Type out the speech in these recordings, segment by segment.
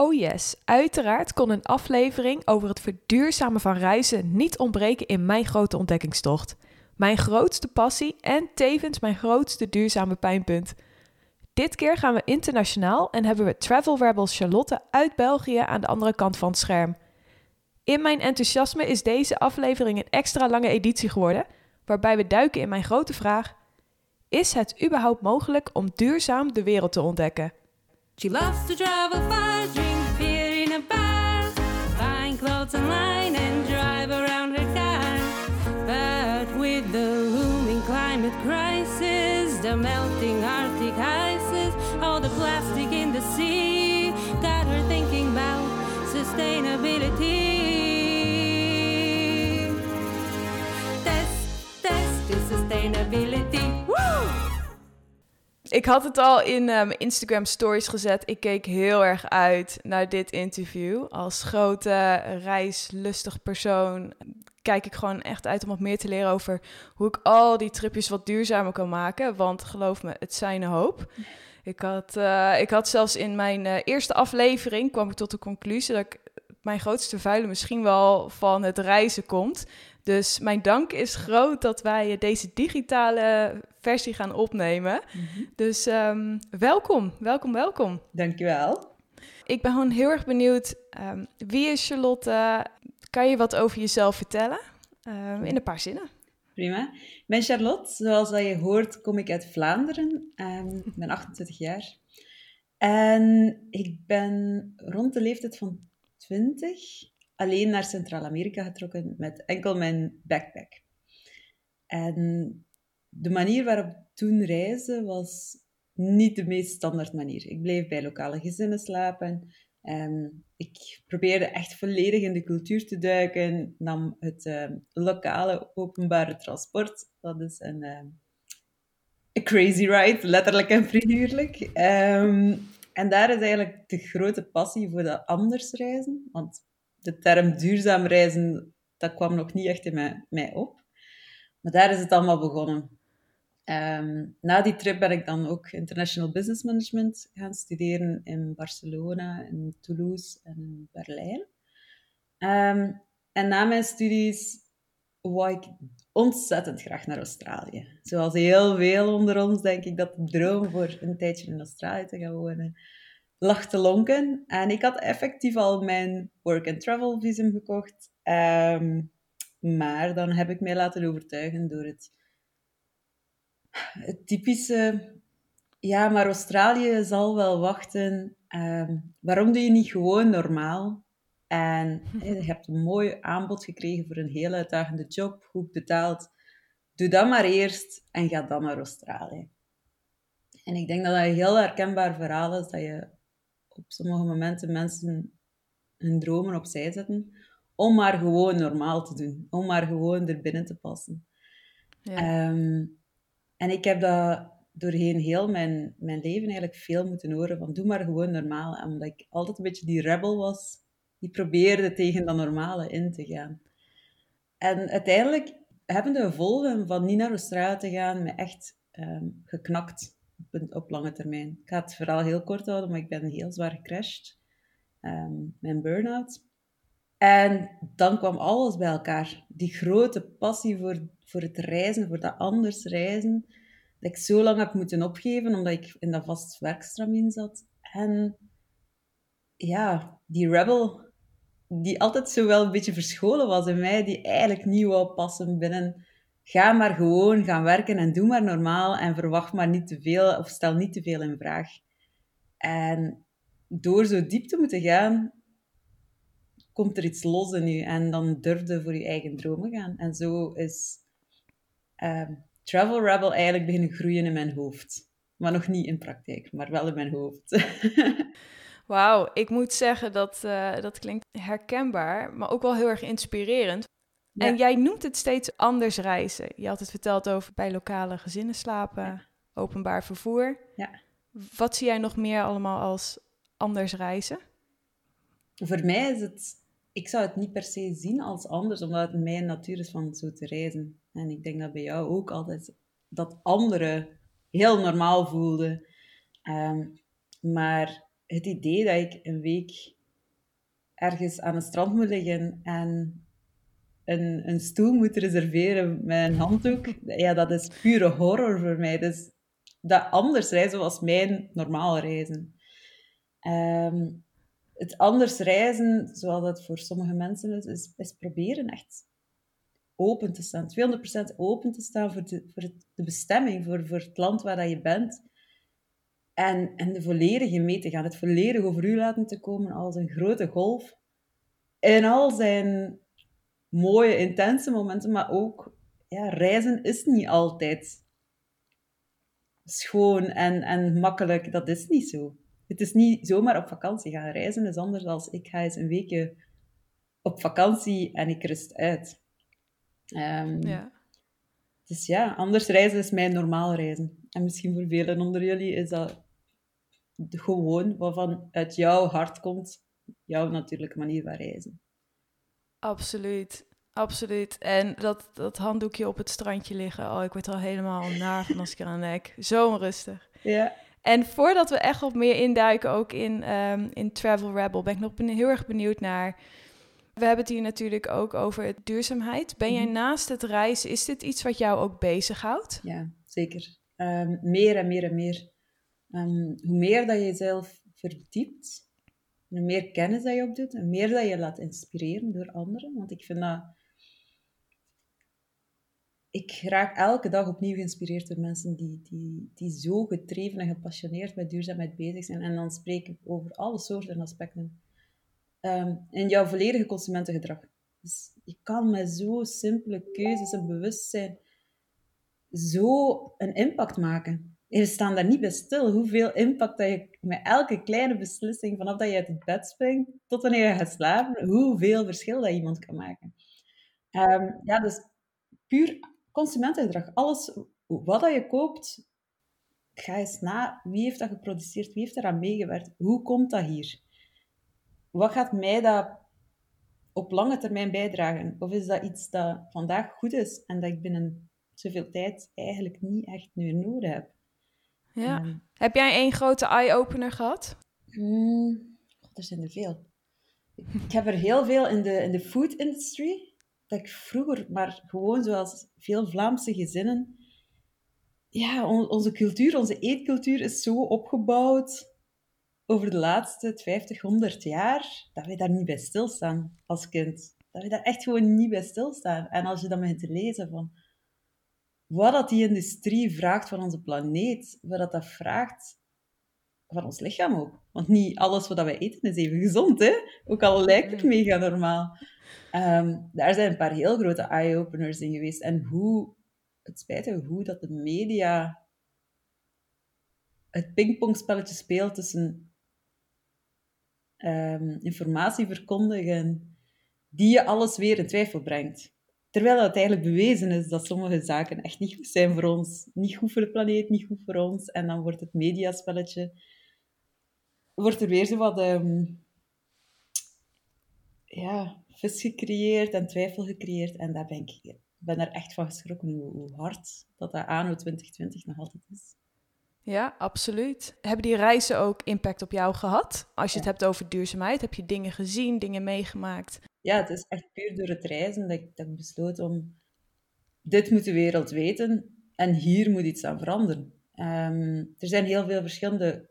Oh yes, uiteraard kon een aflevering over het verduurzamen van reizen niet ontbreken in mijn grote ontdekkingstocht. Mijn grootste passie en tevens mijn grootste duurzame pijnpunt. Dit keer gaan we internationaal en hebben we Travel Rebel Charlotte uit België aan de andere kant van het scherm. In mijn enthousiasme is deze aflevering een extra lange editie geworden, waarbij we duiken in mijn grote vraag: Is het überhaupt mogelijk om duurzaam de wereld te ontdekken? Find clothes online and drive around her car. But with the looming climate crisis, the melting Arctic ices, all the plastic in the sea, got her thinking about sustainability. Test, test the sustainability. Ik had het al in mijn Instagram stories gezet. Ik keek heel erg uit naar dit interview. Als grote reislustig persoon kijk ik gewoon echt uit om wat meer te leren over hoe ik al die tripjes wat duurzamer kan maken. Want geloof me, het zijn een hoop. Ik had, eh, ik had zelfs in mijn eh, eerste aflevering kwam ik tot de conclusie dat ik mijn grootste vuile misschien wel van het reizen komt. Dus mijn dank is groot dat wij deze digitale versie gaan opnemen. Dus ehm, welkom, welkom, welkom. Dankjewel. Ik ben gewoon heel erg benieuwd. ehm, wie is Charlotte? Kan je wat over jezelf vertellen? Ehm, in een paar zinnen. Prima. Ik ben Charlotte. Zoals dat je hoort, kom ik uit Vlaanderen. Ik ben 28 jaar. En ik ben rond de leeftijd van 20 alleen naar Centraal-Amerika getrokken met enkel mijn backpack. En de manier waarop toen reisde was niet de meest standaard manier. Ik bleef bij lokale gezinnen slapen. Ehm, ik probeerde echt volledig in de cultuur te duiken. Nam het ehm, lokale openbare transport. Dat is een, ehm, crazy ride, letterlijk en figuurlijk. Ehm, en daar is eigenlijk de grote passie voor dat anders reizen. Want de term duurzaam reizen, dat kwam nog niet echt in mij op. Maar daar is het allemaal begonnen. Ehm, na die trip ben ik dan ook International Business Management gaan studeren in Barcelona, in Toulouse en in Berlijn. Ehm, en na mijn studies wou ik ontzettend graag naar Australië. Zoals heel veel onder ons denk ik dat de droom voor een tijdje in Australië te gaan wonen lag te lonken. En ik had effectief al mijn work-and-travel visum gekocht. Ehm, maar dan heb ik mij laten overtuigen door het het typische, ja, maar Australië zal wel wachten. Ehm, waarom doe je niet gewoon normaal? En je hebt een mooi aanbod gekregen voor een heel uitdagende job, goed betaald. Doe dat maar eerst en ga dan naar Australië. En ik denk dat dat een heel herkenbaar verhaal is, dat je op sommige momenten mensen hun dromen opzij zetten, om maar gewoon normaal te doen, om maar gewoon er binnen te passen. Ja. Ehm, en ik heb dat doorheen heel mijn, mijn leven eigenlijk veel moeten horen van doe maar gewoon normaal. Omdat ik altijd een beetje die rebel was, die probeerde tegen dat normale in te gaan. En uiteindelijk hebben de gevolgen van niet naar Australië te gaan me echt ehm, geknakt op, lange termijn. Ik ga het verhaal heel kort houden, maar ik ben heel zwaar gecrashed. Ehm, mijn burn-out. En dan kwam alles bij elkaar. Die grote passie voor, voor het reizen, voor dat anders reizen, dat ik zo lang heb moeten opgeven, omdat ik in dat vast werkstramien zat. En ja, die rebel, die altijd zo wel een beetje verscholen was in mij, die eigenlijk niet wou passen binnen... Ga maar gewoon gaan werken en doe maar normaal en verwacht maar niet te veel of stel niet te veel in vraag. En door zo diep te moeten gaan, komt er iets los in u en dan durf je voor je eigen dromen gaan. En zo is ehm, Travel Rebel eigenlijk beginnen groeien in mijn hoofd. Maar nog niet in praktijk, maar wel in mijn hoofd. Wauw, ik moet zeggen dat eh, dat klinkt herkenbaar, maar ook wel heel erg inspirerend. En jij noemt het steeds anders reizen. Je had het verteld over bij lokale gezinnen slapen, openbaar vervoer. Ja. Wat zie jij nog meer allemaal als anders reizen? Voor mij is het... Ik zou het niet per se zien als anders, omdat het mijn natuur is van zo te reizen. En ik denk dat bij jou ook altijd dat andere heel normaal voelde. Ehm, maar het idee dat ik een week ergens aan een strand moet liggen en een, een stoel moet reserveren met een handdoek, ja, dat is pure horror voor mij. Dus dat anders reizen was mijn normale reizen. Ehm, het anders reizen, zoals dat voor sommige mensen is, is, proberen echt open te staan. 200% open te staan voor de, voor de bestemming, voor, voor het land waar dat je bent. En, en de volledige mee te gaan. Het volledig over u laten te komen als een grote golf. In al zijn mooie, intense momenten, maar ook ja, reizen is niet altijd schoon en, en makkelijk. Dat is niet zo. Het is niet zomaar op vakantie gaan reizen, is anders dan ik ga eens een weekje op vakantie en ik rust uit. Um, ja. Dus ja, anders reizen is mijn normaal reizen. En misschien voor velen onder jullie is dat gewoon wat van uit jouw hart komt, jouw natuurlijke manier van reizen. Absoluut. Absoluut. En dat, dat handdoekje op het strandje liggen. Oh, ik word al helemaal naar van als ik eraan denk. Zo onrustig. Ja. En voordat we echt wat meer induiken, ook in, um, in Travel Rebel, ben ik nog heel erg benieuwd naar. We hebben het hier natuurlijk ook over duurzaamheid. Ben jij mhm. naast het reizen, is dit iets wat jou ook bezighoudt? Ja, zeker. Um, meer en meer en meer. Um, hoe meer dat je jezelf verdiept, hoe meer kennis dat je opdoet, en meer dat je laat inspireren door anderen. Want ik vind dat ik raak elke dag opnieuw geïnspireerd door mensen die, die, die zo gedreven en gepassioneerd met duurzaamheid bezig zijn. En dan spreek ik over alle soorten aspecten. Um, in jouw volledige consumentengedrag. Dus je kan met zo simpele keuzes en bewustzijn zo een impact maken. En we staan daar niet bij stil hoeveel impact dat je met elke kleine beslissing, vanaf dat je uit het bed springt tot wanneer je gaat slapen, hoeveel verschil dat iemand kan maken. Um, ja, dus puur consumentengedrag. Alles wat dat je koopt, ga eens na. Wie heeft dat geproduceerd? Wie heeft eraan meegewerkt? Hoe komt dat hier? Wat gaat mij dat op lange termijn bijdragen? Of is dat iets dat vandaag goed is en dat ik binnen zoveel tijd eigenlijk niet echt meer nodig heb? Ja. Ehm, heb jij één grote eye-opener gehad? Hmm, er zijn er veel. Ik heb er heel veel in de, in de food industry dat ik vroeger, maar gewoon zoals veel Vlaamse gezinnen, ja, onze cultuur, onze eetcultuur is zo opgebouwd over de laatste 50, 100 jaar, dat wij daar niet bij stilstaan als kind. Dat we daar echt gewoon niet bij stilstaan. En als je dan begint te lezen van wat dat die industrie vraagt van onze planeet, wat dat, dat vraagt van ons lichaam ook. Want niet alles wat wij eten is even gezond, hè? Ook al lijkt het mega normaal. Um, daar zijn een paar heel grote eye-openers in geweest. En hoe, het spijt hoe dat de media het pingpongspelletje speelt tussen um, informatie verkondigen die je alles weer in twijfel brengt. Terwijl het eigenlijk bewezen is dat sommige zaken echt niet goed zijn voor ons. Niet goed voor de planeet, niet goed voor ons. En dan wordt het mediaspelletje... Wordt er weer zo wat... Um, ja, vis gecreëerd en twijfel gecreëerd. En daar ben ik ben er echt van geschrokken hoe, hoe hard dat dat anno 2020 nog altijd is. Ja, absoluut. Hebben die reizen ook impact op jou gehad? Als je het hebt over duurzaamheid, heb je dingen gezien, dingen meegemaakt? Ja, het is echt puur door het reizen dat ik, dat ik besloot om... Dit moet de wereld weten en hier moet iets aan veranderen. Um, er zijn heel veel verschillende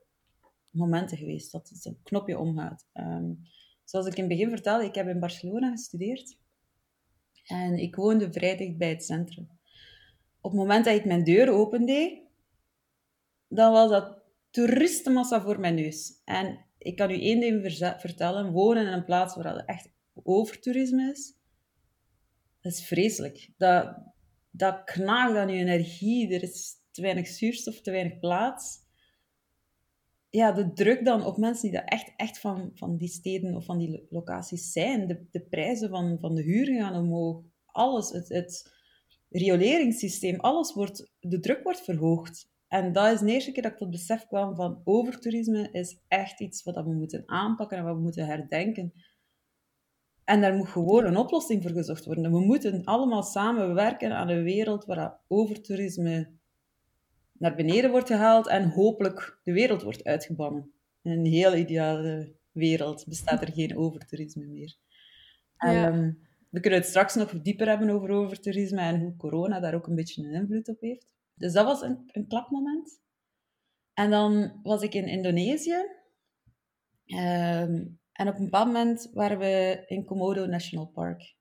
momenten geweest dat het een knopje omgaat. Um, Zoals ik in het begin vertelde, ik heb in Barcelona gestudeerd. En ik woonde vrij dicht bij het centrum. Op het moment dat ik mijn deur opende, dan was dat toeristenmassa voor mijn neus. En ik kan u één ding vertellen. Wonen in een plaats waar het echt overtoerisme is, dat is vreselijk. Dat, dat knaagt aan je energie. Er is te weinig zuurstof, te weinig plaats ja, de druk dan op mensen die dat echt, echt van, van die steden of van die locaties zijn. De, de prijzen van, van de huur gaan omhoog. Alles, het, het rioleringssysteem, alles wordt, de druk wordt verhoogd. En dat is de eerste keer dat ik tot besef kwam van overtoerisme is echt iets wat we moeten aanpakken en wat we moeten herdenken. En daar moet gewoon een oplossing voor gezocht worden. We moeten allemaal samenwerken aan een wereld waar overtoerisme naar beneden wordt gehaald en hopelijk de wereld wordt uitgebannen. In een heel ideale wereld bestaat er geen overtoerisme meer. Ja. Ehm, we kunnen het straks nog dieper hebben over overtoerisme en hoe corona daar ook een beetje een invloed op heeft. Dus dat was een, een klapmoment. En dan was ik in Indonesië. Ehm, en op een bepaald moment waren we in Komodo National Park.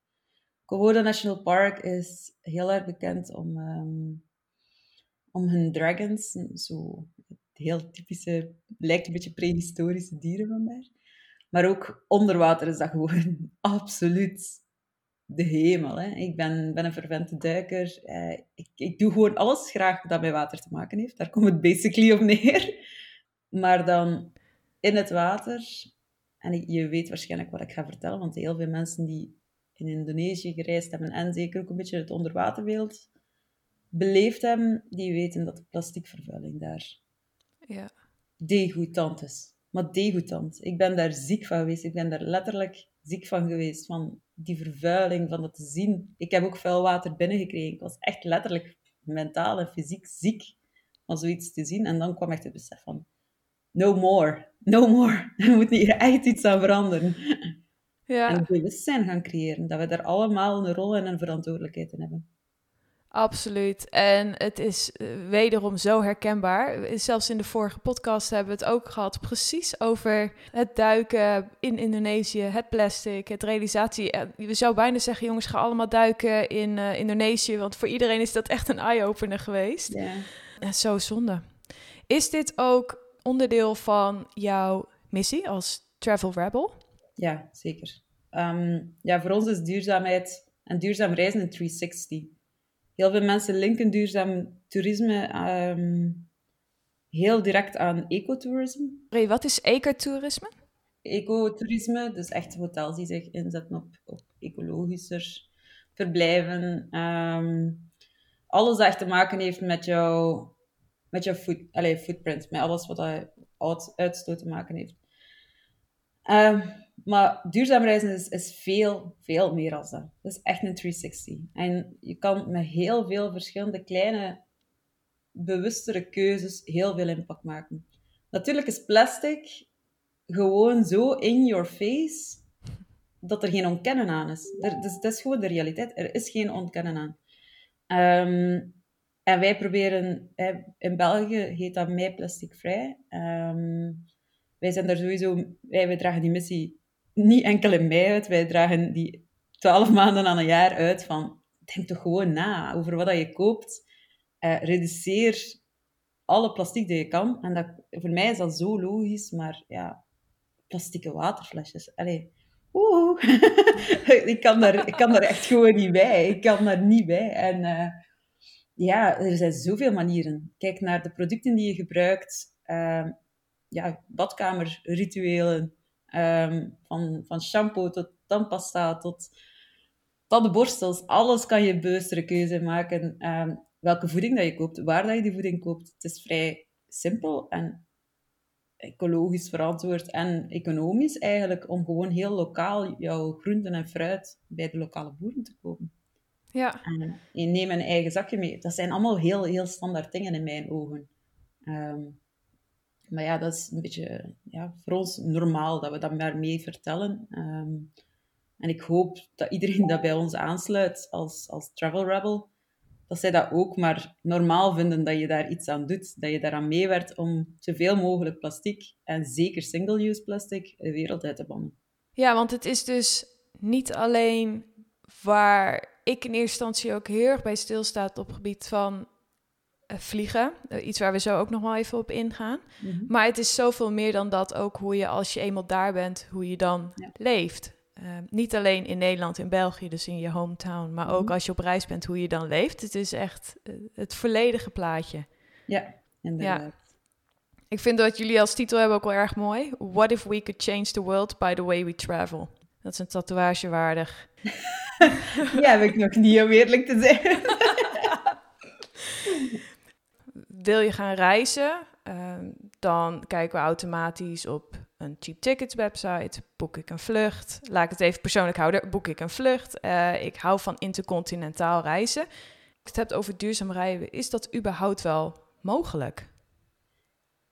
Komodo National Park is heel erg bekend om, ehm, om hun dragons. Zo heel typische, lijkt een beetje prehistorische dieren van daar. Maar ook onder water is dat gewoon absoluut de hemel. Hè. Ik ben, ben een fervente duiker. Eh, ik, ik doe gewoon alles graag dat met water te maken heeft. Daar komt het basically op neer. Maar dan in het water... En je weet waarschijnlijk wat ik ga vertellen, want heel veel mensen die in Indonesië gereisd hebben en zeker ook een beetje het onderwaterbeeld beleefd hebben, die weten dat de plasticvervuiling daar Ja. degoutant is. Maar degoutant. Ik ben daar ziek van geweest. Ik ben daar letterlijk ziek van geweest. Van die vervuiling, van dat te zien. Ik heb ook vuil water binnengekregen. Ik was echt letterlijk mentaal en fysiek ziek van zoiets te zien. En dan kwam echt het besef van... No more. No more. We moeten hier echt iets aan veranderen. Ja. En een bewustzijn gaan creëren. Dat we daar allemaal een rol en een verantwoordelijkheid in hebben. Absoluut. En het is eh, wederom zo herkenbaar. Zelfs in de vorige podcast hebben we het ook gehad. Precies over het duiken in Indonesië, het plastic, het realisatie. Eh, Je zou bijna zeggen, jongens, ga allemaal duiken in eh, Indonesië. Want voor iedereen is dat echt een eye-opener geweest. Ja. En zo zonde. Is dit ook onderdeel van jouw missie als travel rebel? Ja, zeker. Ehm, ja, voor ons is duurzaamheid en duurzaam reizen een 360. Heel veel mensen linken duurzaam toerisme ehm, heel direct aan ecotourisme. Wat is ecotourisme? Ecotourisme, dus echt hotels die zich inzetten op, op ecologischer verblijven. Ehm, alles dat echt te maken heeft met jouw, met jouw allez, footprint, met alles wat dat uitstoot te maken heeft. Ehm, maar duurzaam reizen is, is veel, veel meer dan dat. Dat is echt een 360. En je kan met heel veel verschillende kleine, bewustere keuzes heel veel impact maken. Natuurlijk is plastic gewoon zo in your face dat er geen ontkennen aan is. Er, dus, dat is gewoon de realiteit. Er is geen ontkennen aan. Ehm, en wij proberen, in België heet dat mij plasticvrij. Ehm, wij zijn daar sowieso, wij dragen die missie niet enkel in mei uit, wij dragen die twaalf maanden aan een jaar uit van, denk toch gewoon na over wat je koopt. Eh, reduceer alle plastic die je kan. En dat, voor mij is dat zo logisch, maar ja, plastieke waterflesjes, allee, oeh, ik, kan daar, ik kan daar echt gewoon niet bij. Ik kan daar niet bij. En eh, ja, er zijn zoveel manieren. Kijk naar de producten die je gebruikt. Ehm, ja, badkamerrituelen. Ehm, van, van shampoo tot tandpasta tot tandenborstels. Alles kan je bewustere keuze maken. ehm, welke voeding dat je koopt, waar dat je die voeding koopt. Het is vrij simpel en ecologisch verantwoord en economisch eigenlijk om gewoon heel lokaal jouw groenten en fruit bij de lokale boeren te kopen. Ja, En je neemt een eigen zakje mee. Dat zijn allemaal heel, heel standaard dingen in mijn ogen. Ehm, maar ja, dat is een beetje ja, voor ons normaal dat we dat maar mee vertellen. Ehm, en ik hoop dat iedereen dat bij ons aansluit als, als travel rebel, dat zij dat ook maar normaal vinden dat je daar iets aan doet. Dat je daaraan meewerkt om zoveel mogelijk plastic, en zeker single-use plastic, de wereld uit te bannen. Ja, want het is dus niet alleen waar ik in eerste instantie ook heel erg bij stilstaat op het gebied van vliegen. Eh, iets waar we zo ook nog wel even op ingaan. Maar het is zoveel meer dan dat ook hoe je als je eenmaal daar bent, hoe je dan Ja. leeft. Eh, niet alleen in Nederland, in België, dus in je hometown, maar ook Mhm. als je op reis bent, hoe je dan leeft. Het is echt eh, het volledige plaatje. Ja, inderdaad. Ik vind dat jullie als titel hebben ook wel erg mooi. What if we could change the world by the way we travel? Dat is een tatoeage waardig. Die heb ik nog niet, om eerlijk te zijn. Wil je gaan reizen? Ehm, dan kijken we automatisch op een cheap tickets website. Boek ik een vlucht? Laat ik het even persoonlijk houden. Boek ik een vlucht? Eh, ik hou van intercontinentaal reizen. Als je het hebt over duurzaam rijden, is dat überhaupt wel mogelijk?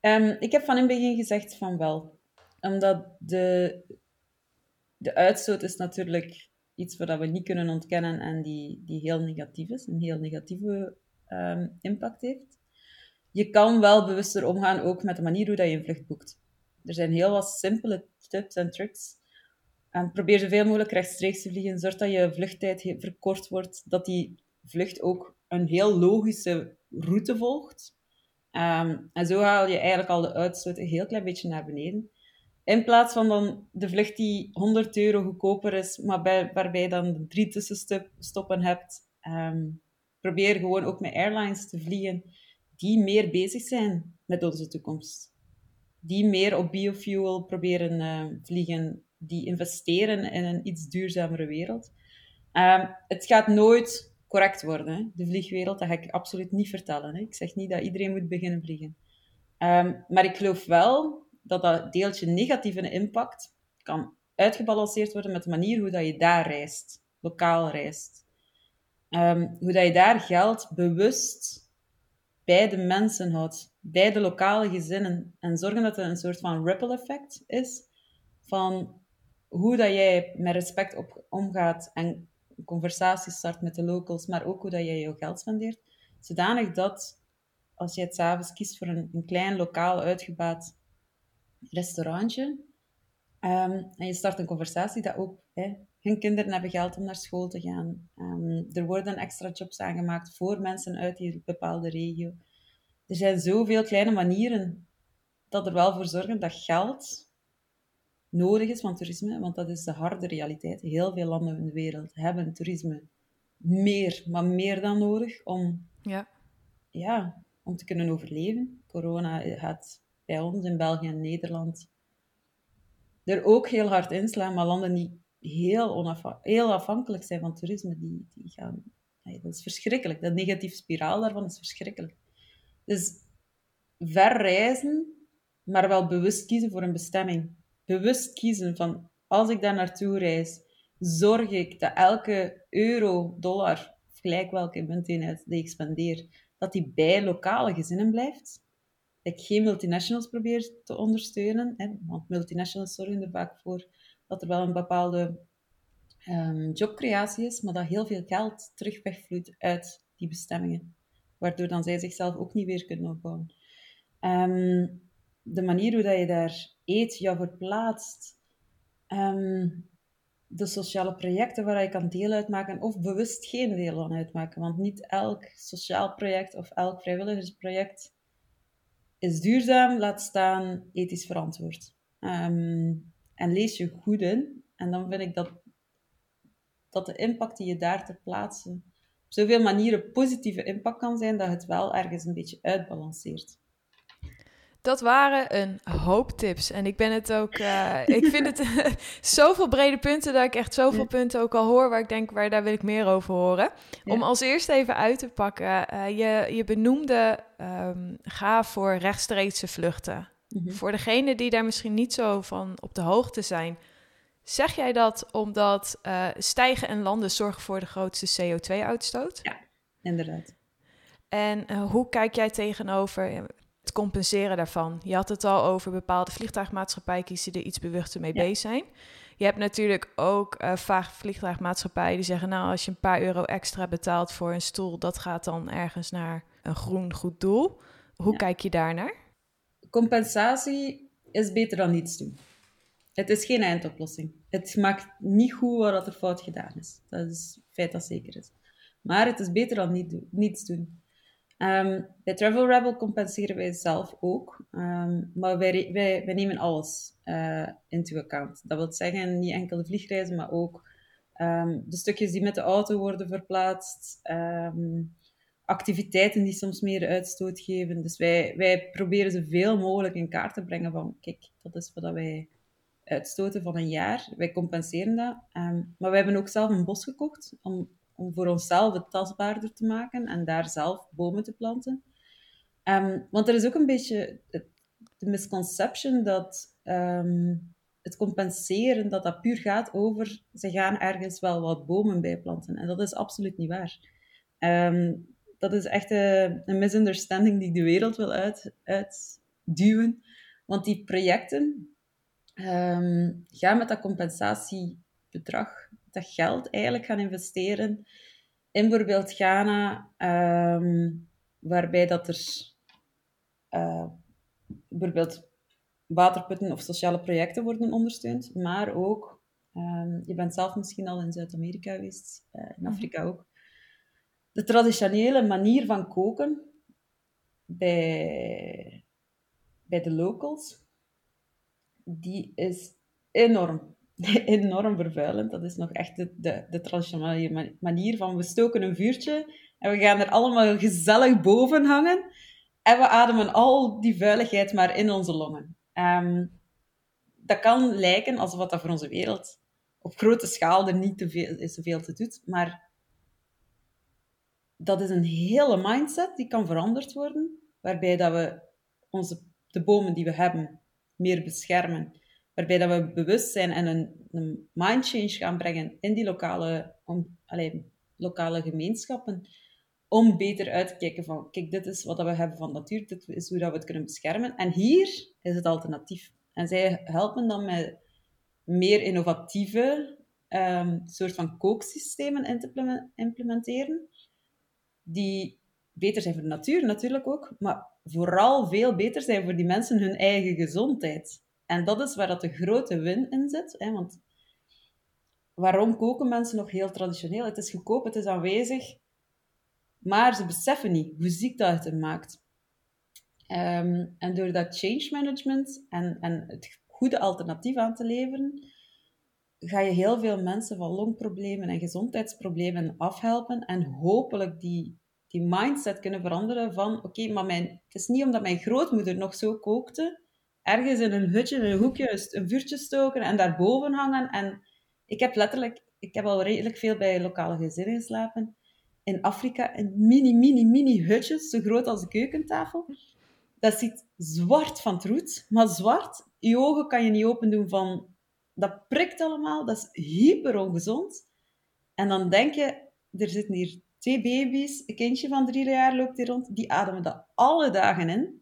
Ehm, ik heb van in het begin gezegd van wel. Omdat de, de uitstoot is natuurlijk iets wat we niet kunnen ontkennen en die, die heel negatief is, een heel negatieve ehm, impact heeft. Je kan wel bewuster omgaan ook met de manier hoe dat je een vlucht boekt. Er zijn heel wat simpele tips en tricks. En probeer zoveel mogelijk rechtstreeks te vliegen. Zorg dat je vluchttijd verkort wordt. Dat die vlucht ook een heel logische route volgt. Ehm, en zo haal je eigenlijk al de uitstoot een heel klein beetje naar beneden. In plaats van dan de vlucht die 100 euro goedkoper is, maar bij, waarbij dan drie tussenstoppen hebt, ehm, probeer gewoon ook met airlines te vliegen die meer bezig zijn met onze toekomst. Die meer op biofuel proberen uh, vliegen, die investeren in een iets duurzamere wereld. Um, het gaat nooit correct worden, hè? de vliegwereld, dat ga ik absoluut niet vertellen. Hè? Ik zeg niet dat iedereen moet beginnen vliegen. Um, maar ik geloof wel dat dat deeltje negatieve impact kan uitgebalanceerd worden met de manier hoe dat je daar reist, lokaal reist. Um, hoe dat je daar geld bewust bij de mensen houdt, bij de lokale gezinnen. En zorgen dat er een soort van ripple effect is van hoe dat jij met respect op, omgaat en conversaties start met de locals, maar ook hoe dat jij jouw geld spendeert. Zodanig dat als je het s'avonds kiest voor een, klein lokaal uitgebaat restaurantje um, en je start een conversatie, dat ook hè, hun kinderen hebben geld om naar school te gaan. Um, er worden extra jobs aangemaakt voor mensen uit die bepaalde regio. Er zijn zoveel kleine manieren dat er wel voor zorgen dat geld nodig is van toerisme, want dat is de harde realiteit. Heel veel landen in de wereld hebben toerisme meer, maar meer dan nodig om, ja. Ja, om te kunnen overleven. Corona gaat bij ons in België en Nederland er ook heel hard inslaan, maar landen die heel, heel afhankelijk zijn van toerisme, die, die gaan... dat is verschrikkelijk. Dat negatieve spiraal daarvan is verschrikkelijk. Dus ver reizen, maar wel bewust kiezen voor een bestemming. Bewust kiezen van, als ik daar naartoe reis, zorg ik dat elke euro, dollar, of gelijk welke munteenheid die ik spendeer, dat die bij lokale gezinnen blijft. Dat ik geen multinationals probeer te ondersteunen, hè, want multinationals zorgen er vaak voor dat er wel een bepaalde um, jobcreatie is, maar dat heel veel geld terug wegvloeit uit die bestemmingen. Waardoor dan zij zichzelf ook niet weer kunnen opbouwen. Um, de manier hoe dat je daar eet, jou verplaatst, um, de sociale projecten waar je kan deel uitmaken of bewust geen deel van uitmaken. Want niet elk sociaal project of elk vrijwilligersproject is duurzaam, laat staan ethisch verantwoord. Um, en lees je goed in. En dan vind ik dat, dat de impact die je daar ter plaatse op zoveel manieren positieve impact kan zijn, dat het wel ergens een beetje uitbalanceert. Dat waren een hoop tips. En ik ben het ook. Uh, ik vind het zoveel brede punten dat ik echt zoveel punten ook al hoor waar ik denk, waar daar wil ik meer over horen. Om als eerste even uit te pakken. Uh, je, je benoemde um, ga voor rechtstreekse vluchten. Mhm. Voor degenen die daar misschien niet zo van op de hoogte zijn, zeg jij dat omdat uh, stijgen en landen zorgen voor de grootste CO2-uitstoot? Ja, inderdaad. En uh, hoe kijk jij tegenover het compenseren daarvan? Je had het al over bepaalde vliegtuigmaatschappijen kiezen er iets bewuster mee bezig zijn. Je hebt natuurlijk ook uh, vaak vliegtuigmaatschappijen die zeggen: Nou, als je een paar euro extra betaalt voor een stoel, dat gaat dan ergens naar een groen goed doel. Hoe kijk je daarnaar? Compensatie is beter dan niets doen. Het is geen eindoplossing. Het maakt niet goed wat er fout gedaan is. Dat is feit dat zeker is. Maar het is beter dan niet niets doen. Um, bij Travel Rebel compenseren wij zelf ook. Um, maar wij, wij, wij, nemen alles uh, into account. Dat wil zeggen, niet enkel de vliegreizen, maar ook um, de stukjes die met de auto worden verplaatst activiteiten die soms meer uitstoot geven. Dus wij, wij proberen zoveel mogelijk in kaart te brengen van, kijk, dat is wat wij uitstoten van een jaar. Wij compenseren dat. Um, maar wij hebben ook zelf een bos gekocht om, om voor onszelf het tastbaarder te maken en daar zelf bomen te planten. Um, want er is ook een beetje de misconception dat um, het compenseren, dat dat puur gaat over ze gaan ergens wel wat bomen bijplanten. En dat is absoluut niet waar. Dat is echt een, een misunderstanding die ik de wereld wil uit, uit, duwen. Want die projecten ehm, gaan met dat compensatiebedrag, dat geld eigenlijk gaan investeren in bijvoorbeeld Ghana, ehm, waarbij dat er uh, bijvoorbeeld waterputten of sociale projecten worden ondersteund, maar ook, um, je bent zelf misschien al in Zuid-Amerika geweest, uh, in Mhm. Afrika ook, de traditionele manier van koken bij, bij de locals, die is enorm, enorm vervuilend. Dat is nog echt de, de, traditionele ma- manier van we stoken een vuurtje en we gaan er allemaal gezellig boven hangen en we ademen al die vuiligheid maar in onze longen. Ehm, dat kan lijken alsof dat voor onze wereld op grote schaal er niet te veel, zoveel te doet, maar dat is een hele mindset die kan veranderd worden, waarbij dat we onze, de bomen die we hebben meer beschermen, waarbij dat we bewust zijn en een, een mind change gaan brengen in die lokale, om, allee, lokale gemeenschappen, om beter uit te kijken van, kijk, dit is wat we hebben van natuur, dit is hoe dat we het kunnen beschermen. En hier is het alternatief. En zij helpen dan met meer innovatieve um, soort van kooksystemen in te implementeren, die beter zijn voor de natuur natuurlijk ook, maar vooral veel beter zijn voor die mensen hun eigen gezondheid. En dat is waar dat de grote win in zit. Hè? Want waarom koken mensen nog heel traditioneel? Het is goedkoop, het is aanwezig, maar ze beseffen niet hoe ziek dat het hen maakt. Um, en door dat change management en, en het goede alternatief aan te leveren, ga je heel veel mensen van longproblemen en gezondheidsproblemen afhelpen en hopelijk die, die mindset kunnen veranderen van oké, maar mijn, het is niet omdat mijn grootmoeder nog zo kookte, ergens in een hutje, in een hoekje, een vuurtje stoken en daarboven hangen. En ik heb letterlijk, ik heb al redelijk veel bij lokale gezinnen geslapen. In Afrika, in mini, mini, mini hutjes, zo groot als de keukentafel. Dat ziet zwart van troet, maar zwart. Je ogen kan je niet open doen van... Dat prikt allemaal, dat is hyper ongezond. En dan denk je, er zitten hier twee baby's, een kindje van drie jaar loopt hier rond, die ademen dat alle dagen in.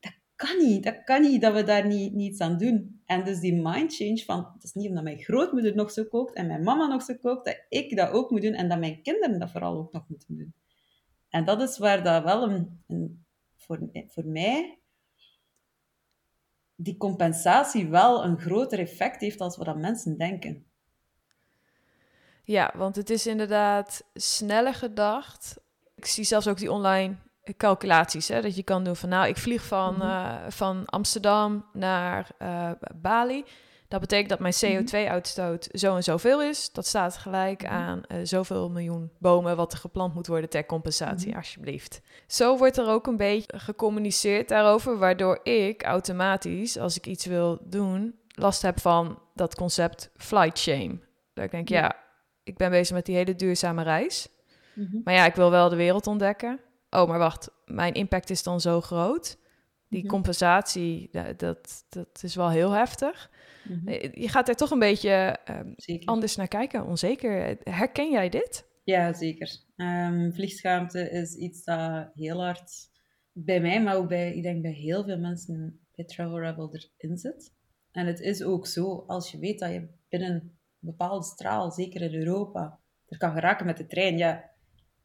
Dat kan niet, dat kan niet, dat we daar niet, niets aan doen. En dus die mind change van, het is niet omdat mijn grootmoeder nog zo kookt en mijn mama nog zo kookt, dat ik dat ook moet doen en dat mijn kinderen dat vooral ook nog moeten doen. En dat is waar dat wel een, een voor, voor mij die compensatie wel een groter effect heeft als wat mensen denken. Ja, want het is inderdaad sneller gedacht. Ik zie zelfs ook die online calculaties, hè, dat je kan doen van nou, ik vlieg van, mm -hmm. uh, van Amsterdam naar uh, Bali. Dat betekent dat mijn CO2-uitstoot zo en zoveel is. Dat staat gelijk aan uh, zoveel miljoen bomen wat er geplant moet worden ter compensatie, mm-hmm. alsjeblieft. Zo wordt er ook een beetje gecommuniceerd daarover, waardoor ik automatisch, als ik iets wil doen, last heb van dat concept flight shame. Dat ik denk, ja, ja ik ben bezig met die hele duurzame reis. Maar ja, ik wil wel de wereld ontdekken. Oh, maar wacht, mijn impact is dan zo groot. Die compensatie, dat, dat is wel heel heftig. Mm-hmm. Je gaat er toch een beetje um, anders naar kijken, onzeker. Herken jij dit? Ja, zeker. Um, vliegschaamte is iets dat heel hard bij mij, maar ook bij, ik denk bij heel veel mensen bij Travel Rebel erin zit. En het is ook zo, als je weet dat je binnen een bepaalde straal, zeker in Europa, er kan geraken met de trein, ja,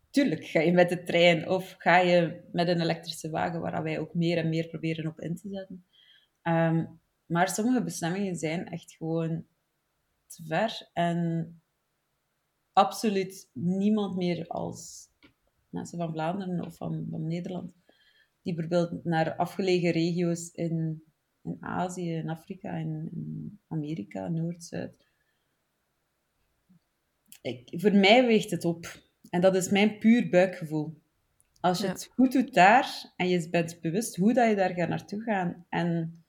tuurlijk ga je met de trein of ga je met een elektrische wagen, waar wij ook meer en meer proberen op in te zetten. Um, maar sommige bestemmingen zijn echt gewoon te ver en absoluut niemand meer als mensen van Vlaanderen of van, van Nederland, die bijvoorbeeld naar afgelegen regio's in, in Azië, in Afrika, in, in Amerika, Noord, Zuid. Ik, voor mij weegt het op. En dat is mijn puur buikgevoel. Als je ja. het goed doet daar en je bent bewust hoe dat je daar gaat naartoe gaan. En,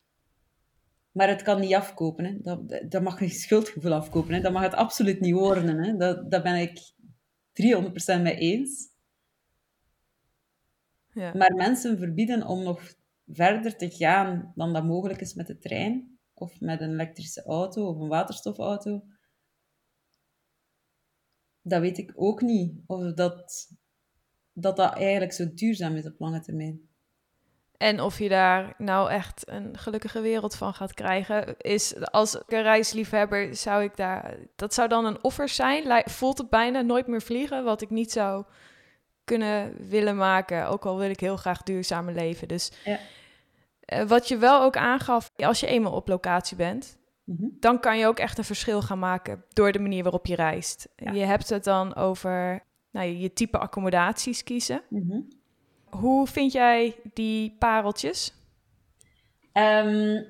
maar het kan niet afkopen. Hè. Dat, dat mag geen schuldgevoel afkopen. Hè. Dat mag het absoluut niet worden. Hè. Dat, dat ben ik 300% mee eens. Ja. Maar mensen verbieden om nog verder te gaan dan dat mogelijk is met de trein. Of met een elektrische auto of een waterstofauto. Dat weet ik ook niet. Of dat dat, dat eigenlijk zo duurzaam is op lange termijn. En of je daar nou echt een gelukkige wereld van gaat krijgen, is als een reisliefhebber zou ik daar. Dat zou dan een offer zijn. Voelt het bijna nooit meer vliegen, wat ik niet zou kunnen willen maken. Ook al wil ik heel graag duurzamer leven. Dus Ja. eh, wat je wel ook aangaf, als je eenmaal op locatie bent, Mhm. dan kan je ook echt een verschil gaan maken door de manier waarop je reist. Ja. Je hebt het dan over nou, je type accommodaties kiezen. Mhm. Hoe vind jij die pareltjes? Ehm,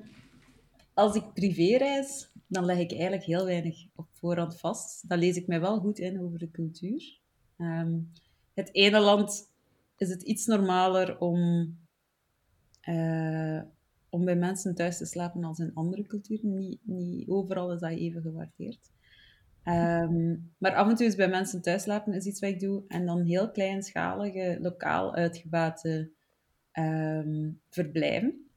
als ik privé reis, dan leg ik eigenlijk heel weinig op voorhand vast. Dan lees ik mij wel goed in over de cultuur. Ehm, het ene land is het iets normaler om, eh, om bij mensen thuis te slapen als in andere culturen. Niet, niet overal is dat even gewaardeerd. Ehm, maar af en toe is bij mensen thuis slapen is iets wat ik doe. En dan heel kleinschalige, lokaal uitgebate ehm, verblijven.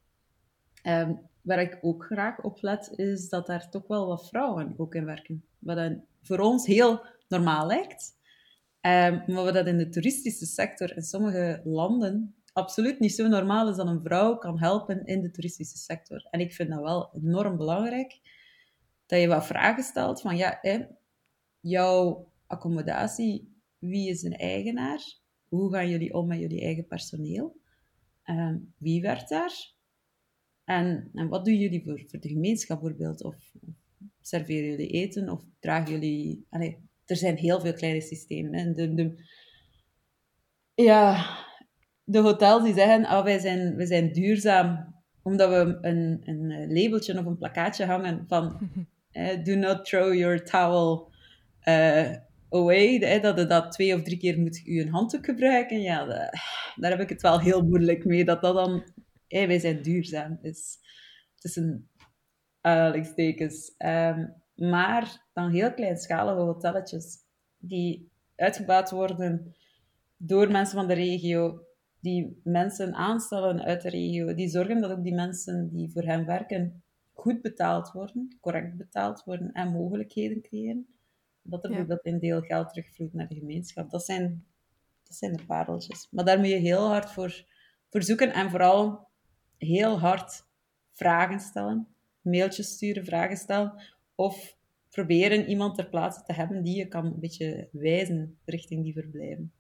Ehm, waar ik ook graag op let, is dat daar toch wel wat vrouwen ook in werken. Wat dan voor ons heel normaal lijkt. Maar wat in de toeristische sector in sommige landen absoluut niet zo normaal is dat een vrouw kan helpen in de toeristische sector. En ik vind dat wel enorm belangrijk. Dat je wat vragen stelt van, ja, hè, jouw accommodatie, wie is een eigenaar? Hoe gaan jullie om met jullie eigen personeel? Ehm, wie werkt daar? En, en wat doen jullie voor, voor de gemeenschap bijvoorbeeld? Of, serveren jullie eten? Of dragen jullie... Er zijn heel veel kleine systemen. Hè. De, de, ja, de hotels die zeggen, oh, wij, zijn, wij zijn duurzaam, omdat we een, een labeltje of een plakkaatje hangen van do not throw your towel eh, away. Eh, dat je dat twee of drie keer moet je een handdoek gebruiken. Ja, daar heb ik het wel heel moeilijk mee. Dat dat dan... eh, wij zijn duurzaam. Dus, tussen aanhalingstekens. Ehm, maar dan heel kleinschalige hotelletjes die uitgebouwd worden door mensen van de regio, die mensen aanstellen uit de regio, die zorgen dat ook die mensen die voor hen werken goed betaald worden, correct betaald worden en mogelijkheden creëren. Dat er Ja. bijvoorbeeld een deel geld terugvloeit naar de gemeenschap. Dat zijn, dat zijn de pareltjes. Maar daar moet je heel hard voor, voor zoeken en vooral heel hard vragen stellen, mailtjes sturen, vragen stellen, of proberen iemand ter plaatse te hebben die je kan een beetje wijzen richting die verblijven.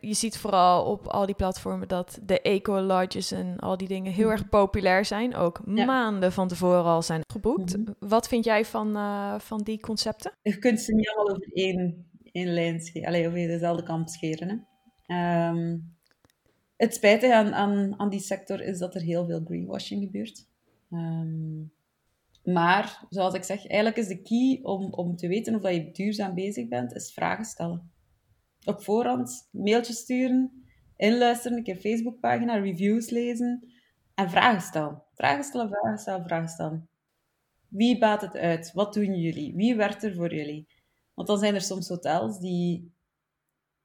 Je ziet vooral op al die platformen dat de eco-lodges en al die dingen heel erg populair zijn. Ook Ja. maanden van tevoren al zijn geboekt. Mhm. Wat vind jij van, eh, van die concepten? Je kunt ze niet allemaal over één, één lijn scheren, Allee, over dezelfde kamp scheren. Hè. Ehm, het spijtige aan, aan, aan die sector is dat er heel veel greenwashing gebeurt. Ehm, maar, zoals ik zeg, eigenlijk is de key om, om te weten of dat je duurzaam bezig bent, is vragen stellen. Op voorhand mailtjes sturen, inluisteren, een keer Facebookpagina, reviews lezen en vragen stellen. Vragen stellen, vragen stellen, vragen stellen. Wie baat het uit? Wat doen jullie? Wie werkt er voor jullie? Want dan zijn er soms hotels die,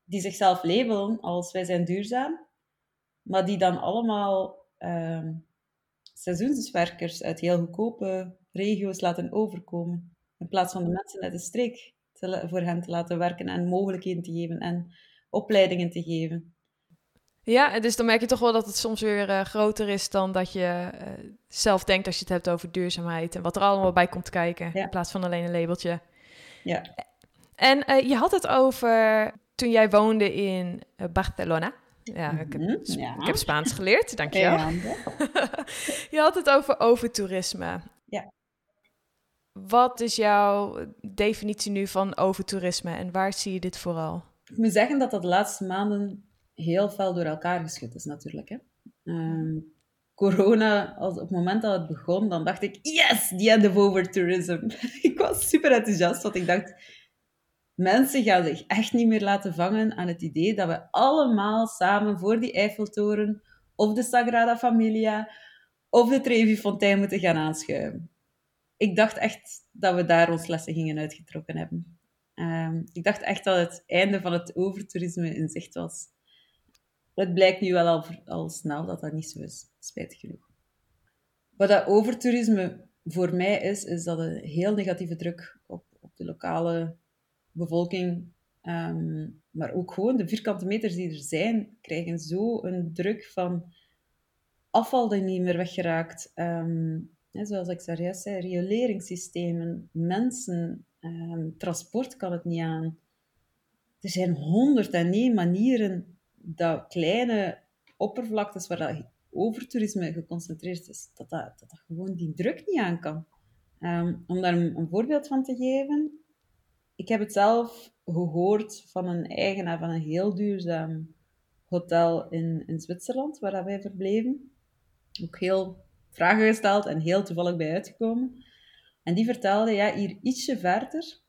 die zichzelf labelen als wij zijn duurzaam, maar die dan allemaal ehm, seizoenswerkers uit heel goedkope regio's laten overkomen. In plaats van de mensen uit de streek te voor hen te laten werken en mogelijkheden te geven en opleidingen te geven. Ja, dus dan merk je toch wel dat het soms weer eh, groter is dan dat je eh, zelf denkt als je het hebt over duurzaamheid en wat er allemaal bij komt kijken, Ja. in plaats van alleen een labeltje. Ja. En eh, je had het over toen jij woonde in Barcelona. Ja, ik heb, Mhm, ja. ik heb Spaans geleerd, dankjewel. Ja, je had het over overtoerisme. Ja. Wat is jouw definitie nu van overtoerisme en waar zie je dit vooral? Ik moet zeggen dat dat de laatste maanden heel fel door elkaar geschud is, natuurlijk. Hè. Ehm, corona, als, op het moment dat het begon, dan dacht ik, yes, the end of overtourism. ik was super enthousiast, want ik dacht, mensen gaan zich echt niet meer laten vangen aan het idee dat we allemaal samen voor die Eiffeltoren of de Sagrada Familia of de Trevi Fontein moeten gaan aanschuiven. Ik dacht echt dat we daar ons lessen gingen uitgetrokken hebben. Ehm, ik dacht echt dat het einde van het overtoerisme in zicht was. Het blijkt nu wel al, snel dat dat niet zo is, spijtig genoeg. Wat dat overtoerisme voor mij is, is dat een heel negatieve druk op, op de lokale bevolking, ehm, maar ook gewoon de vierkante meters die er zijn, krijgen zo een druk van afval dat niet meer weggeraakt. Ehm, zoals ik daar juist zei, rioleringssystemen, mensen, ehm, transport kan het niet aan. Er zijn honderd en één manieren dat kleine oppervlaktes waar dat overtoerisme geconcentreerd is, dat dat, gewoon die druk niet aan kan. Ehm, om daar een, voorbeeld van te geven, ik heb het zelf gehoord van een eigenaar van een heel duurzaam hotel in, in Zwitserland, waar wij verbleven. Ook heel vragen gesteld en heel toevallig bij uitgekomen. En die vertelde, ja, hier ietsje verder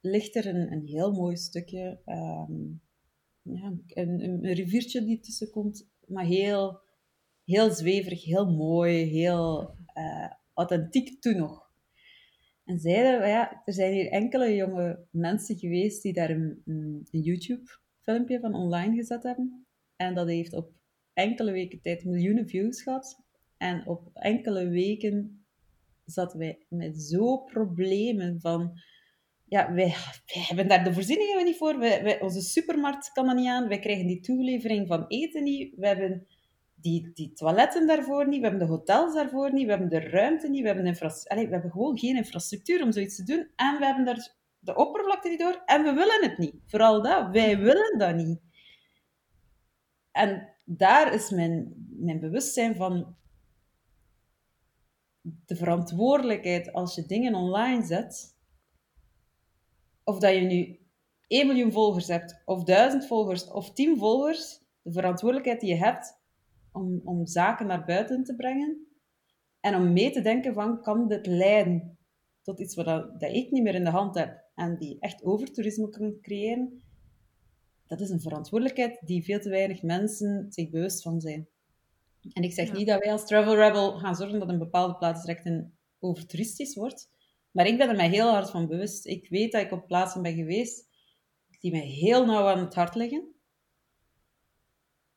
ligt er een, een heel mooi stukje, ehm, ja, een, riviertje die tussen komt, maar heel, heel zweverig, heel mooi, heel uh, authentiek toen nog. En zeiden, ja, er zijn hier enkele jonge mensen geweest die daar een, een YouTube-filmpje van online gezet hebben. En dat heeft op enkele weken tijd miljoenen views gehad. En op enkele weken zaten wij met zo problemen van... Ja, wij, hebben daar de voorzieningen niet voor. Wij, onze supermarkt kan dat niet aan. Wij krijgen die toelevering van eten niet. We hebben die, die toiletten daarvoor niet, we hebben de hotels daarvoor niet, we hebben de ruimte niet, we hebben, we hebben gewoon geen infrastructuur om zoiets te doen. En we hebben daar de oppervlakte niet door en we willen het niet. Vooral dat, wij willen dat niet. En daar is mijn, mijn bewustzijn van de verantwoordelijkheid als je dingen online zet, of dat je nu 1 miljoen volgers hebt, of 1000 volgers, of 10 volgers, de verantwoordelijkheid die je hebt om, om zaken naar buiten te brengen. En om mee te denken van, kan dit leiden tot iets wat dat, dat ik niet meer in de hand heb en die echt overtoerisme kan creëren. Dat is een verantwoordelijkheid die veel te weinig mensen zich bewust van zijn. En ik zeg niet dat wij als Travel Rebel gaan zorgen dat een bepaalde plaats direct een overtoeristisch wordt. Maar ik ben er mij heel hard van bewust. Ik weet dat ik op plaatsen ben geweest die mij heel nauw aan het hart liggen.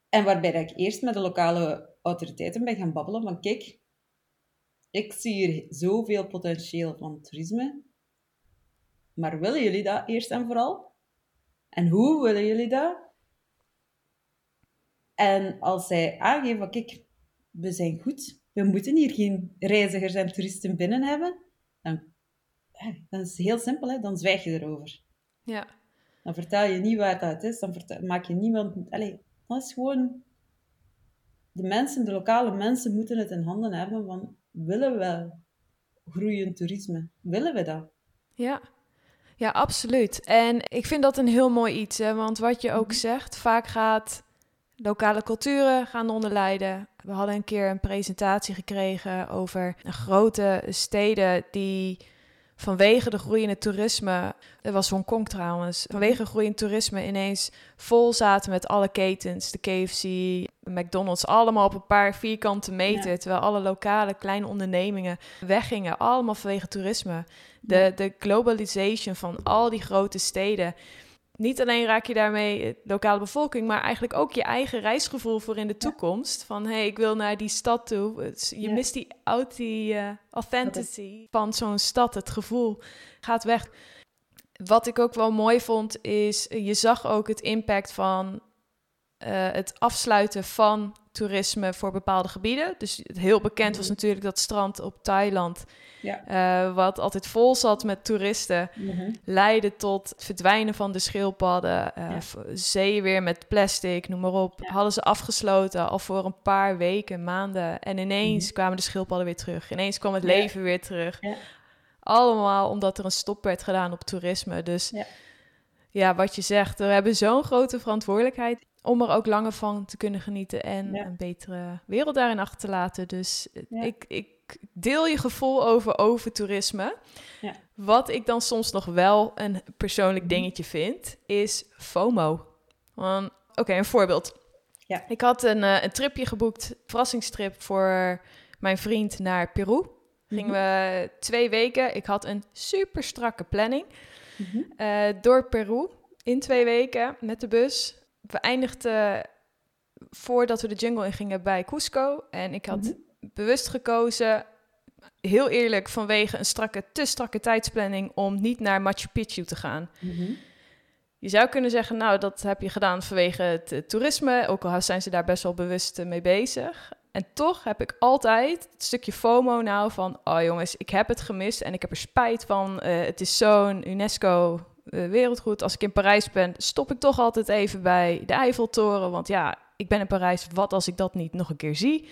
En waarbij ik eerst met de lokale autoriteiten ben gaan babbelen van kijk, ik zie hier zoveel potentieel van toerisme, maar willen jullie dat eerst en vooral? En hoe willen jullie dat? En als zij aangeven van kijk, we zijn goed, we moeten hier geen reizigers en toeristen binnen hebben, dan, dan is het heel simpel, hè? dan zwijg je erover. Ja. Dan vertel je niet waar dat is, dan maak je niemand... Allez, dat is gewoon... De mensen, de lokale mensen moeten het in handen hebben van... Willen we wel groeiend toerisme? Willen we dat? Ja. Ja, absoluut. En ik vind dat een heel mooi iets. Hè? Want wat je ook mhm. zegt, vaak gaat lokale culturen gaan onderlijden. We hadden een keer een presentatie gekregen over grote steden die vanwege de groeiende toerisme, dat was Hongkong trouwens, vanwege groeiend toerisme ineens vol zaten met alle ketens, de KFC, McDonald's, allemaal op een paar vierkante meter, terwijl alle lokale kleine ondernemingen weggingen, allemaal vanwege toerisme. De, de globalisation van al die grote steden niet alleen raak je daarmee de lokale bevolking, maar eigenlijk ook je eigen reisgevoel voor in de toekomst. Van hé, hey, ik wil naar die stad toe. Je mist die, die uh, authenticity van zo'n stad. Het gevoel gaat weg. Wat ik ook wel mooi vond, is je zag ook het impact van uh, het afsluiten van toerisme voor bepaalde gebieden. Dus heel bekend was mhm. natuurlijk dat strand op Thailand ja. Uh, wat altijd vol zat met toeristen, mm leidde tot het verdwijnen van de schildpadden, uh, ja. zeeën weer met plastic, noem maar op. Hadden ze afgesloten al voor een paar weken, maanden. En ineens mhm. kwamen de schildpadden weer terug. Ineens kwam het leven weer terug. Allemaal omdat er een stop werd gedaan op toerisme. Dus ja, wat je zegt, we hebben zo'n grote verantwoordelijkheid om er ook langer van te kunnen genieten en een betere wereld daarin achter te laten. Dus ik, ik deel je gevoel over overtoerisme. Ja. Wat ik dan soms nog wel een persoonlijk mhm. dingetje vind, is FOMO. Oké, een voorbeeld. Ja. Ik had een, uh, een tripje geboekt, verrassingstrip voor mijn vriend naar Peru. Gingen mhm. we twee weken. Ik had een super strakke planning. Mhm. Eh, door Peru in twee weken met de bus. We eindigden voordat we de jungle in gingen bij Cusco. En ik had bewust gekozen, heel eerlijk, vanwege een strakke, te strakke tijdsplanning om niet naar Machu Picchu te gaan. Mhm. Je zou kunnen zeggen, nou, dat heb je gedaan vanwege het toerisme, ook al zijn ze daar best wel bewust mee bezig. En toch heb ik altijd het stukje FOMO nou van... oh jongens, ik heb het gemist en ik heb er spijt van. Eh, het is zo'n UNESCO eh, wereldgoed. Als ik in Parijs ben, stop ik toch altijd even bij de Eiffeltoren. Want ja, ik ben in Parijs. Wat als ik dat niet nog een keer zie?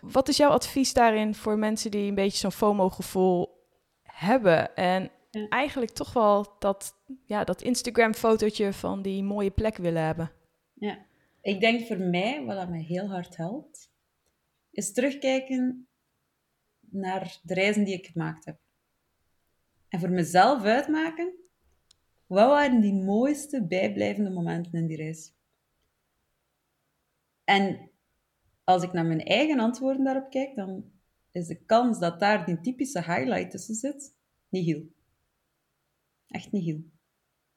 Wat is jouw advies daarin voor mensen die een beetje zo'n FOMO-gevoel hebben? En eigenlijk toch wel dat, ja, dat Instagram-fotootje van die mooie plek willen hebben. Ja. Ik denk voor mij, wat dat mij heel hard helpt, is terugkijken naar de reizen die ik gemaakt heb. En voor mezelf uitmaken, wat waren die mooiste bijblijvende momenten in die reis? En als ik naar mijn eigen antwoorden daarop kijk, dan is de kans dat daar die typische highlight tussen zit, niet heel. Echt niet heel.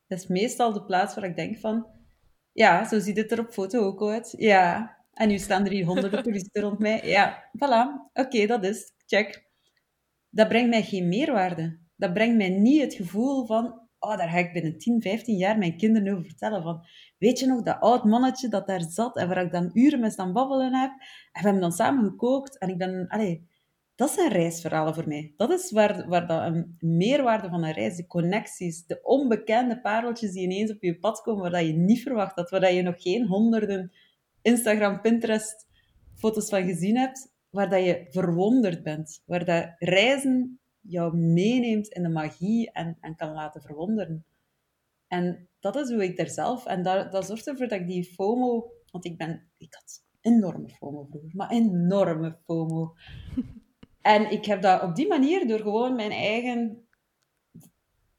Dat is meestal de plaats waar ik denk van, ja, zo ziet het er op foto ook uit. Ja, en nu staan er hier honderden toeristen rond mij. Ja, voilà. Oké, dat is. Check. Dat brengt mij geen meerwaarde. Dat brengt mij niet het gevoel van, oh, daar ga ik binnen 10, 15 jaar mijn kinderen over vertellen. Van, weet je nog, dat oud mannetje dat daar zat en waar ik dan uren mee staan babbelen heb. En we hebben dan samen gekookt en ik ben, allee, dat zijn reisverhalen voor mij. Dat is waar, waar dat een meerwaarde van een reis, de connecties, de onbekende pareltjes die ineens op je pad komen, waar dat je niet verwacht had, waar dat je nog geen honderden Instagram, Pinterest foto's van gezien hebt, waar dat je verwonderd bent, waar dat reizen jou meeneemt in de magie en, en kan laten verwonderen. En dat is hoe ik er zelf... En dat, dat zorgt ervoor dat ik die FOMO... Want ik ben... Ik had enorme FOMO vroeger, maar enorme FOMO. En ik heb dat op die manier, door gewoon mijn eigen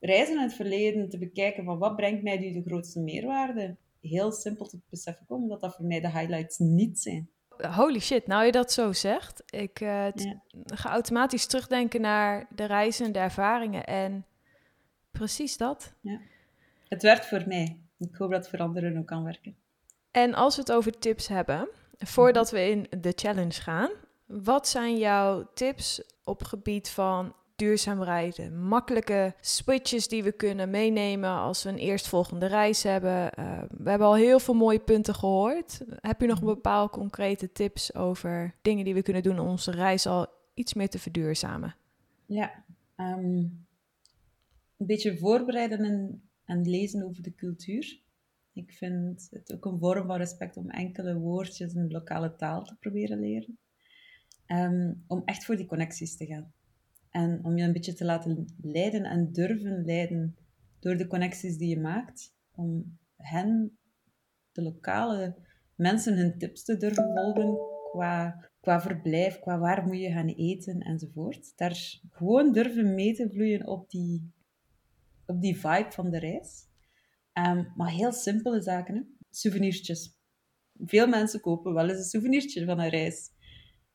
reizen in het verleden te bekijken van wat brengt mij nu de grootste meerwaarde, heel simpel te beseffen komen dat dat voor mij de highlights niet zijn. Holy shit, nou je dat zo zegt. Ik Ja. ga automatisch terugdenken naar de reizen, de ervaringen en precies dat. Het werkt voor mij. Ik hoop dat het voor anderen ook kan werken. En als we het over tips hebben, voordat we in de challenge gaan, wat zijn jouw tips op gebied van duurzaam rijden? Makkelijke switches die we kunnen meenemen als we een eerstvolgende reis hebben. Eh, we hebben al heel veel mooie punten gehoord. Heb je nog een bepaald concrete tips over dingen die we kunnen doen om onze reis al iets meer te verduurzamen? Ja, ehm, een beetje voorbereiden en, en lezen over de cultuur. Ik vind het ook een vorm van respect om enkele woordjes in de lokale taal te proberen leren. Ehm, om echt voor die connecties te gaan. En om je een beetje te laten leiden en durven leiden door de connecties die je maakt. Om hen, de lokale mensen, hun tips te durven volgen qua, qua verblijf, qua waar moet je gaan eten enzovoort. Daar gewoon durven mee te vloeien op die, op die vibe van de reis. Ehm, maar heel simpele zaken, hè? souvenirtjes. Veel mensen kopen wel eens een souvenirtje van een reis.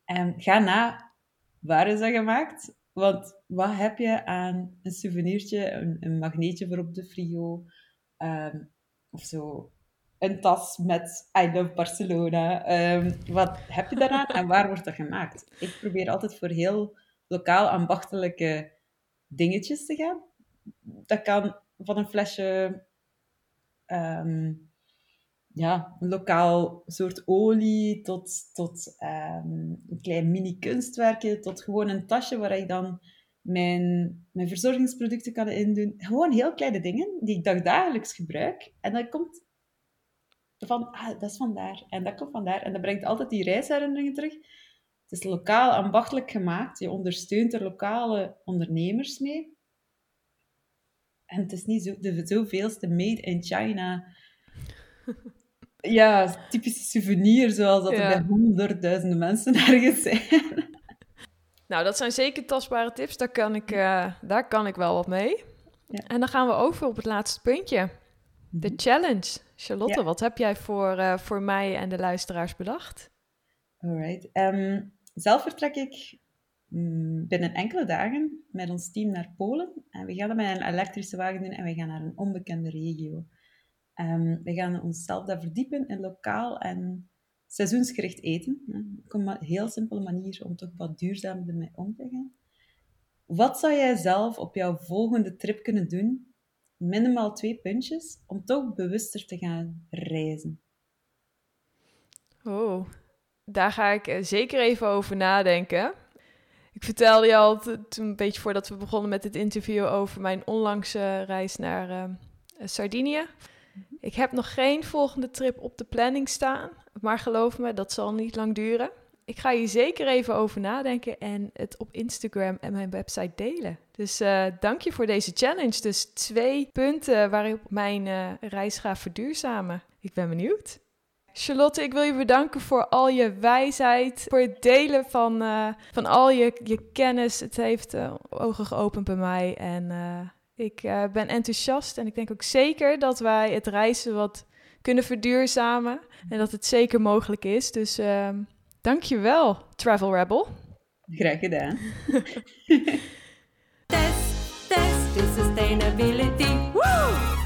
En ga na, waar is dat gemaakt? Want wat heb je aan een souvenirtje, een, een magneetje voor op de frio, ehm, of zo, een tas met I love Barcelona. Ehm, wat heb je daaraan en waar wordt dat gemaakt? Ik probeer altijd voor heel lokaal ambachtelijke dingetjes te gaan. Dat kan van een flesje ehm, ja, een lokaal soort olie tot, tot ehm, een klein mini-kunstwerkje, tot gewoon een tasje waar ik dan mijn, mijn verzorgingsproducten kan indoen. Gewoon heel kleine dingen die ik dagdagelijks gebruik. En dat komt van, ah, dat is vandaar. En dat komt vandaar. En dat brengt altijd die reisherinneringen terug. Het is lokaal ambachtelijk gemaakt. Je ondersteunt er lokale ondernemers mee. En het is niet zo, de zoveelste made in China. Ja, typische souvenir, zoals dat Ja. er bij honderdduizenden mensen ergens zijn. Nou, dat zijn zeker tastbare tips. Daar kan ik, eh, daar kan ik wel wat mee. Ja. En dan gaan we over op het laatste puntje. De challenge. Charlotte, Ja. wat heb jij voor, eh, voor mij en de luisteraars bedacht? Alright. Ehm, zelf vertrek ik mm, binnen enkele dagen met ons team naar Polen. En we gaan dat met een elektrische wagen doen en we gaan naar een onbekende regio. Ehm, we gaan onszelf daar verdiepen in lokaal en seizoensgericht eten. Ook een heel simpele manier om toch wat duurzamer ermee om te gaan. Wat zou jij zelf op jouw volgende trip kunnen doen? Minimaal twee puntjes, om toch bewuster te gaan reizen. Oh, daar ga ik eh, zeker even over nadenken. Ik vertelde je al een beetje voordat we begonnen met dit interview over mijn onlangse reis naar eh, Sardinië. Ik heb nog geen volgende trip op de planning staan, maar geloof me, dat zal niet lang duren. Ik ga hier zeker even over nadenken en het op Instagram en mijn website delen. Dus eh, dank je voor deze challenge. Dus twee punten waarop mijn eh, reis ga verduurzamen. Ik ben benieuwd. Charlotte, ik wil je bedanken voor al je wijsheid, voor het delen van, eh, van al je, je kennis. Het heeft ogen geopend bij mij en ik eh, ben enthousiast. En ik denk ook zeker dat wij het reizen wat kunnen verduurzamen en dat het zeker mogelijk is. Dus ehm dank je wel, Travel Rebel. Graag gedaan. Test, test to sustainability. Woo!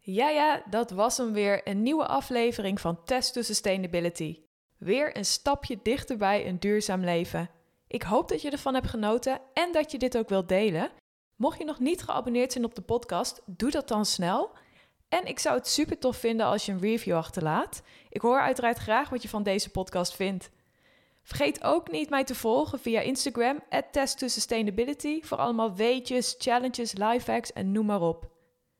Ja, ja, dat was hem weer. Een nieuwe aflevering van Test to Sustainability. Weer een stapje dichterbij een duurzaam leven. Ik hoop dat je ervan hebt genoten en dat je dit ook wilt delen. Mocht je nog niet geabonneerd zijn op de podcast, doe dat dan snel. En ik zou het super tof vinden als je een review achterlaat. Ik hoor uiteraard graag wat je van deze podcast vindt. Vergeet ook niet mij te volgen via Instagram, Test to Sustainability, voor allemaal weetjes, challenges, lifehacks en noem maar op.